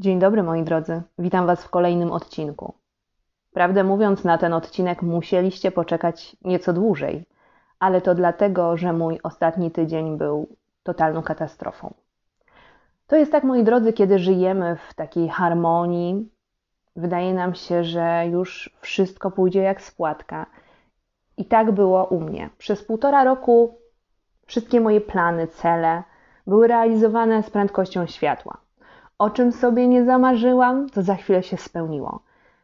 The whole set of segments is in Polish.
Dzień dobry moi drodzy, witam Was w kolejnym odcinku. Prawdę mówiąc, na ten odcinek musieliście poczekać nieco dłużej, ale to dlatego, że mój ostatni tydzień był totalną katastrofą. To jest tak, moi drodzy, kiedy żyjemy w takiej harmonii, wydaje nam się, że już wszystko pójdzie jak spłatka. I tak było u mnie. Przez półtora roku wszystkie moje plany, cele były realizowane z prędkością światła. O czym sobie nie zamarzyłam, to za chwilę się spełniło.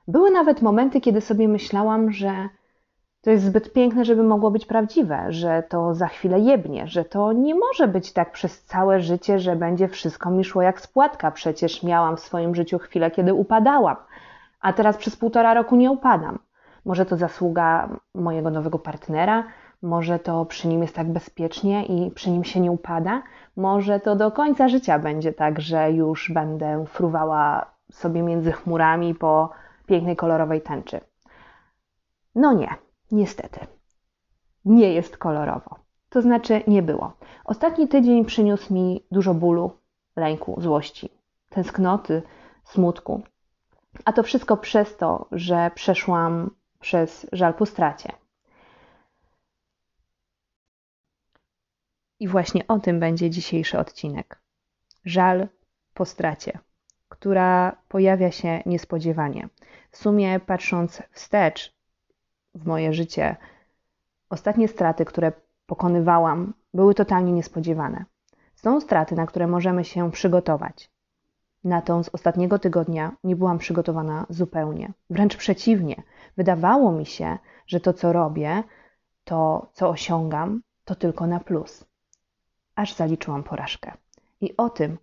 Były nawet momenty, kiedy sobie myślałam, że to jest zbyt piękne, żeby mogło być prawdziwe, że to za chwilę jebnie, że to nie może być tak przez całe życie, że będzie wszystko mi szło jak spłatka. Przecież miałam w swoim życiu chwilę, kiedy upadałam, a teraz przez półtora roku nie upadam. Może to zasługa mojego nowego partnera, może to przy nim jest tak bezpiecznie i przy nim się nie upada, może to do końca życia będzie tak, że już będę fruwała sobie między chmurami po pięknej, kolorowej tęczy. No nie, niestety. Nie jest kolorowo. To znaczy, nie było. Ostatni tydzień przyniósł mi dużo bólu, lęku, złości, tęsknoty, smutku. A to wszystko przez to, że przeszłam przez żal po stracie. I właśnie o tym będzie dzisiejszy odcinek. Żal po stracie, która pojawia się niespodziewanie. W sumie, patrząc wstecz w moje życie, ostatnie straty, które pokonywałam, były totalnie niespodziewane. Są straty, na które możemy się przygotować. Na tą z ostatniego tygodnia nie byłam przygotowana zupełnie. Wręcz przeciwnie, wydawało mi się, że to, co robię, to, co osiągam, to tylko na plus aż zaliczyłam porażkę. I o tym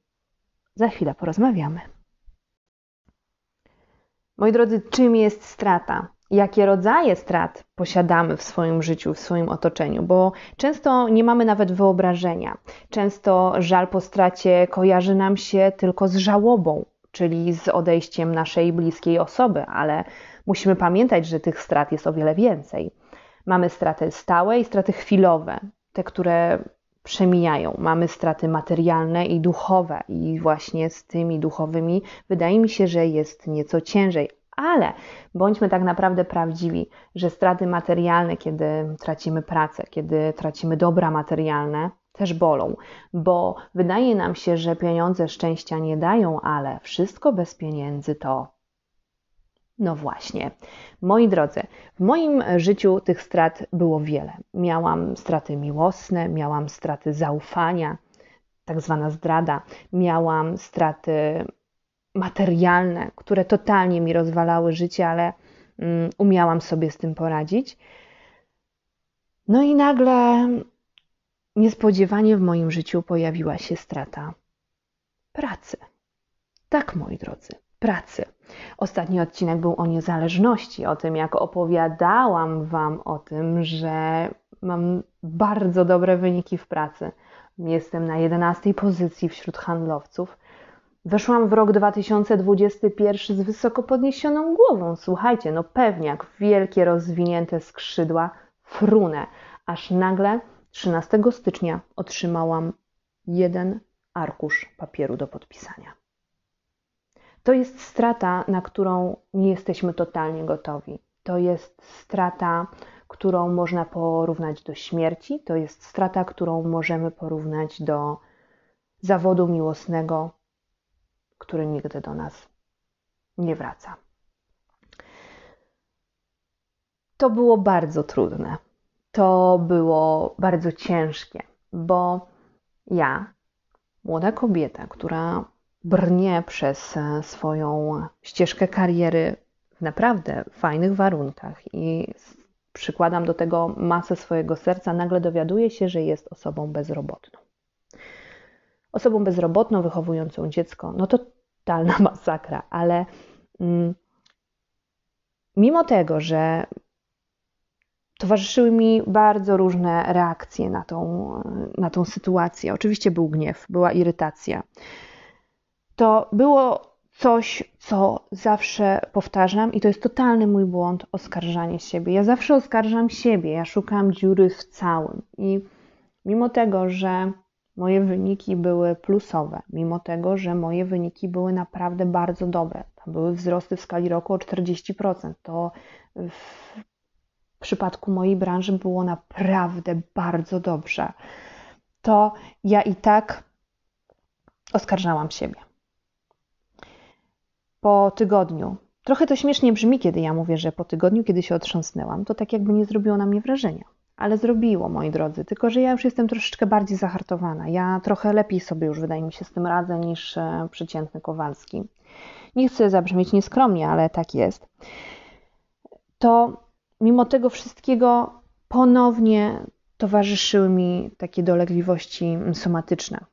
za chwilę porozmawiamy. Moi drodzy, czym jest strata? Jakie rodzaje strat posiadamy w swoim życiu, w swoim otoczeniu? Bo często nie mamy nawet wyobrażenia. Często żal po stracie kojarzy nam się tylko z żałobą, czyli z odejściem naszej bliskiej osoby, ale musimy pamiętać, że tych strat jest o wiele więcej. Mamy straty stałe i straty chwilowe, te, które przemijają. Mamy straty materialne i duchowe, i właśnie z tymi duchowymi wydaje mi się, że jest nieco ciężej. Ale bądźmy tak naprawdę prawdziwi, że straty materialne, kiedy tracimy pracę, kiedy tracimy dobra materialne, też bolą, bo wydaje nam się, że pieniądze szczęścia nie dają, ale wszystko bez pieniędzy to no właśnie. Moi drodzy, w moim życiu tych strat było wiele. Miałam straty miłosne, miałam straty zaufania, tak zwana zdrada, miałam straty materialne, które totalnie mi rozwalały życie, ale um, umiałam sobie z tym poradzić. No i nagle niespodziewanie w moim życiu pojawiła się strata pracy. Tak, moi drodzy, pracy. Ostatni odcinek był o niezależności, o tym, jak opowiadałam Wam o tym, że mam bardzo dobre wyniki w pracy. Jestem na 11 pozycji wśród handlowców. Weszłam w rok 2021 z wysoko podniesioną głową. Słuchajcie, no pewniak, wielkie rozwinięte skrzydła, frunę. Aż nagle 13 stycznia otrzymałam jeden arkusz papieru do podpisania. To jest strata, na którą nie jesteśmy totalnie gotowi. To jest strata, którą można porównać do śmierci, to jest strata, którą możemy porównać do zawodu miłosnego, który nigdy do nas nie wraca. To było bardzo trudne. To było bardzo ciężkie, bo ja, młoda kobieta, która brnie przez e, swoją ścieżkę kariery w naprawdę fajnych warunkach. I przykładam do tego masę swojego serca, nagle dowiaduję się, że jest osobą bezrobotną. Osobą bezrobotną, wychowującą dziecko, no to totalna masakra, ale mm, mimo tego, że towarzyszyły mi bardzo różne reakcje na tą, na tą sytuację, oczywiście był gniew, była irytacja to było coś, co zawsze powtarzam, i to jest totalny mój błąd oskarżanie siebie. Ja zawsze oskarżam siebie, ja szukam dziury w całym. I mimo tego, że moje wyniki były plusowe, mimo tego, że moje wyniki były naprawdę bardzo dobre. Były wzrosty w skali roku o 40%. To w przypadku mojej branży było naprawdę bardzo dobrze. To ja i tak oskarżałam siebie. Po tygodniu, trochę to śmiesznie brzmi, kiedy ja mówię, że po tygodniu, kiedy się otrząsnęłam, to tak jakby nie zrobiło na mnie wrażenia ale zrobiło, moi drodzy. Tylko, że ja już jestem troszeczkę bardziej zahartowana. Ja trochę lepiej sobie już, wydaje mi się, z tym radzę niż e, przeciętny Kowalski. Nie chcę zabrzmieć nieskromnie, ale tak jest. To mimo tego wszystkiego ponownie towarzyszyły mi takie dolegliwości somatyczne,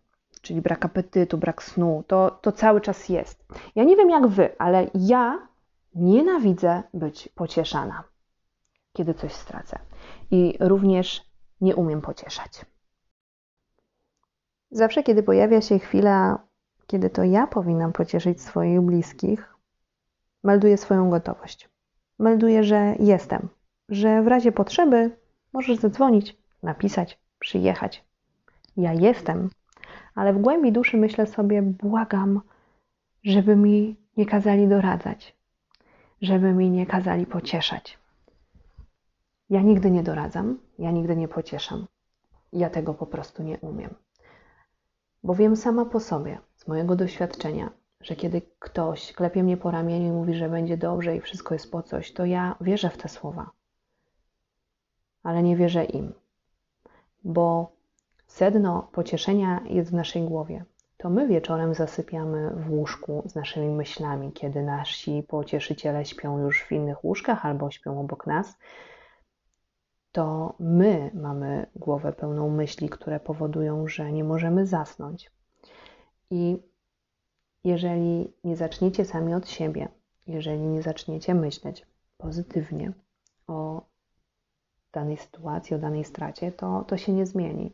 czyli brak apetytu, brak snu. To, to cały czas jest. Ja nie wiem jak wy, ale ja nienawidzę być pocieszana, kiedy coś stracę i również nie umiem pocieszać. Zawsze, kiedy pojawia się chwila, kiedy to ja powinnam pocieszyć swoich bliskich, melduję swoją gotowość. Melduję, że jestem, że w razie potrzeby możesz zadzwonić, napisać, przyjechać. Ja jestem, ale w głębi duszy myślę sobie, błagam, żeby mi nie kazali doradzać, żeby mi nie kazali pocieszać. Ja nigdy nie doradzam, ja nigdy nie pocieszam. Ja tego po prostu nie umiem. Bo wiem sama po sobie, z mojego doświadczenia, że kiedy ktoś klepie mnie po ramieniu i mówi, że będzie dobrze i wszystko jest po coś, to ja wierzę w te słowa. Ale nie wierzę im. Bo sedno pocieszenia jest w naszej głowie. To my wieczorem zasypiamy w łóżku z naszymi myślami, kiedy nasi pocieszyciele śpią już w innych łóżkach albo śpią obok nas to my mamy głowę pełną myśli, które powodują, że nie możemy zasnąć. I jeżeli nie zaczniecie sami od siebie, jeżeli nie zaczniecie myśleć pozytywnie o danej sytuacji, o danej stracie, to, to się nie zmieni.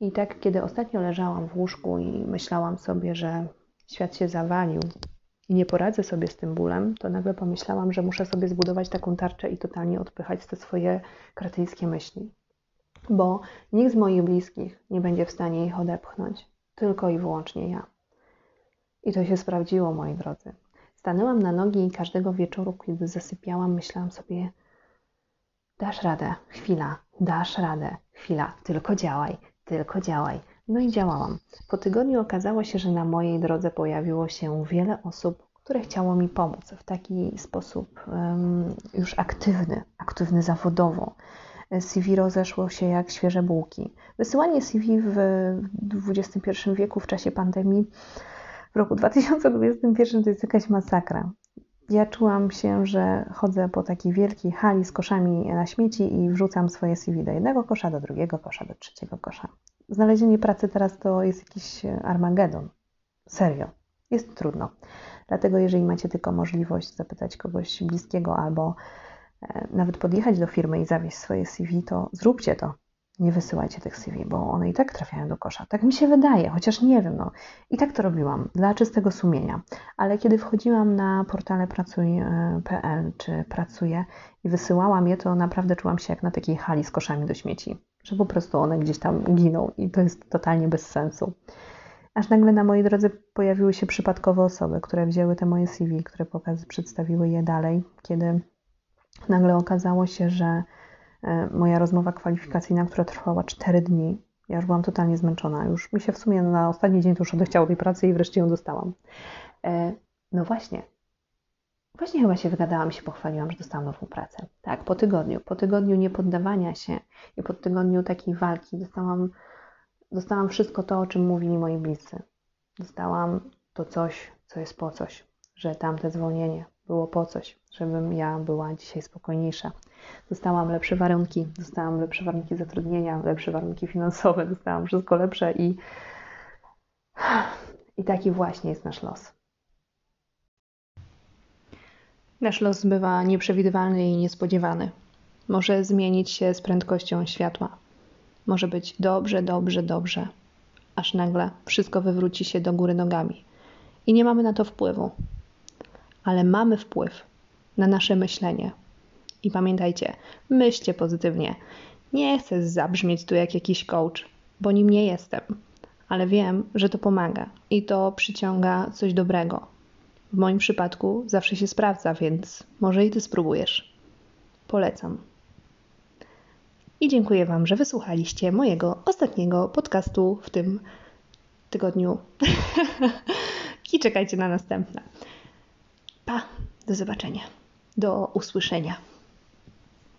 I tak, kiedy ostatnio leżałam w łóżku i myślałam sobie, że świat się zawalił, i nie poradzę sobie z tym bólem, to nagle pomyślałam, że muszę sobie zbudować taką tarczę i totalnie odpychać te swoje kretyńskie myśli. Bo nikt z moich bliskich nie będzie w stanie ich odepchnąć, tylko i wyłącznie ja. I to się sprawdziło, moi drodzy. Stanęłam na nogi i każdego wieczoru, kiedy zasypiałam, myślałam sobie: dasz radę, chwila, dasz radę, chwila, tylko działaj, tylko działaj. No i działałam. Po tygodniu okazało się, że na mojej drodze pojawiło się wiele osób, które chciało mi pomóc w taki sposób um, już aktywny, aktywny zawodowo. CV rozeszło się jak świeże bułki. Wysyłanie CV w XXI wieku w czasie pandemii w roku 2021 to jest jakaś masakra. Ja czułam się, że chodzę po takiej wielkiej hali z koszami na śmieci i wrzucam swoje CV do jednego kosza, do drugiego kosza, do trzeciego kosza znalezienie pracy teraz to jest jakiś e, armagedon. Serio. Jest trudno. Dlatego, jeżeli macie tylko możliwość zapytać kogoś bliskiego albo e, nawet podjechać do firmy i zawieźć swoje CV, to zróbcie to. Nie wysyłajcie tych CV, bo one i tak trafiają do kosza. Tak mi się wydaje, chociaż nie wiem. No. I tak to robiłam, dla czystego sumienia. Ale kiedy wchodziłam na portale pracuj.pl czy pracuję i wysyłałam je, to naprawdę czułam się jak na takiej hali z koszami do śmieci że po prostu one gdzieś tam giną i to jest totalnie bez sensu. Aż nagle na mojej drodze pojawiły się przypadkowe osoby, które wzięły te moje CV, które pokaz, przedstawiły je dalej, kiedy nagle okazało się, że e, moja rozmowa kwalifikacyjna, która trwała 4 dni, ja już byłam totalnie zmęczona, już mi się w sumie na ostatni dzień to już odechciało tej pracy i wreszcie ją dostałam. E, no właśnie, Właśnie chyba się wygadałam, się pochwaliłam, że dostałam nową pracę. Tak, po tygodniu. Po tygodniu niepoddawania się i po tygodniu takiej walki dostałam, dostałam wszystko to, o czym mówili moi bliscy. Dostałam to coś, co jest po coś, że tamte zwolnienie było po coś, żebym ja była dzisiaj spokojniejsza. Dostałam lepsze warunki, dostałam lepsze warunki zatrudnienia, lepsze warunki finansowe, dostałam wszystko lepsze i, i taki właśnie jest nasz los. Nasz los bywa nieprzewidywalny i niespodziewany. Może zmienić się z prędkością światła. Może być dobrze, dobrze, dobrze, aż nagle wszystko wywróci się do góry nogami i nie mamy na to wpływu. Ale mamy wpływ na nasze myślenie. I pamiętajcie, myślcie pozytywnie. Nie chcę zabrzmieć tu jak jakiś coach, bo nim nie jestem, ale wiem, że to pomaga i to przyciąga coś dobrego. W moim przypadku zawsze się sprawdza, więc może i ty spróbujesz. Polecam. I dziękuję Wam, że wysłuchaliście mojego ostatniego podcastu w tym tygodniu. I czekajcie na następne. Pa, do zobaczenia, do usłyszenia.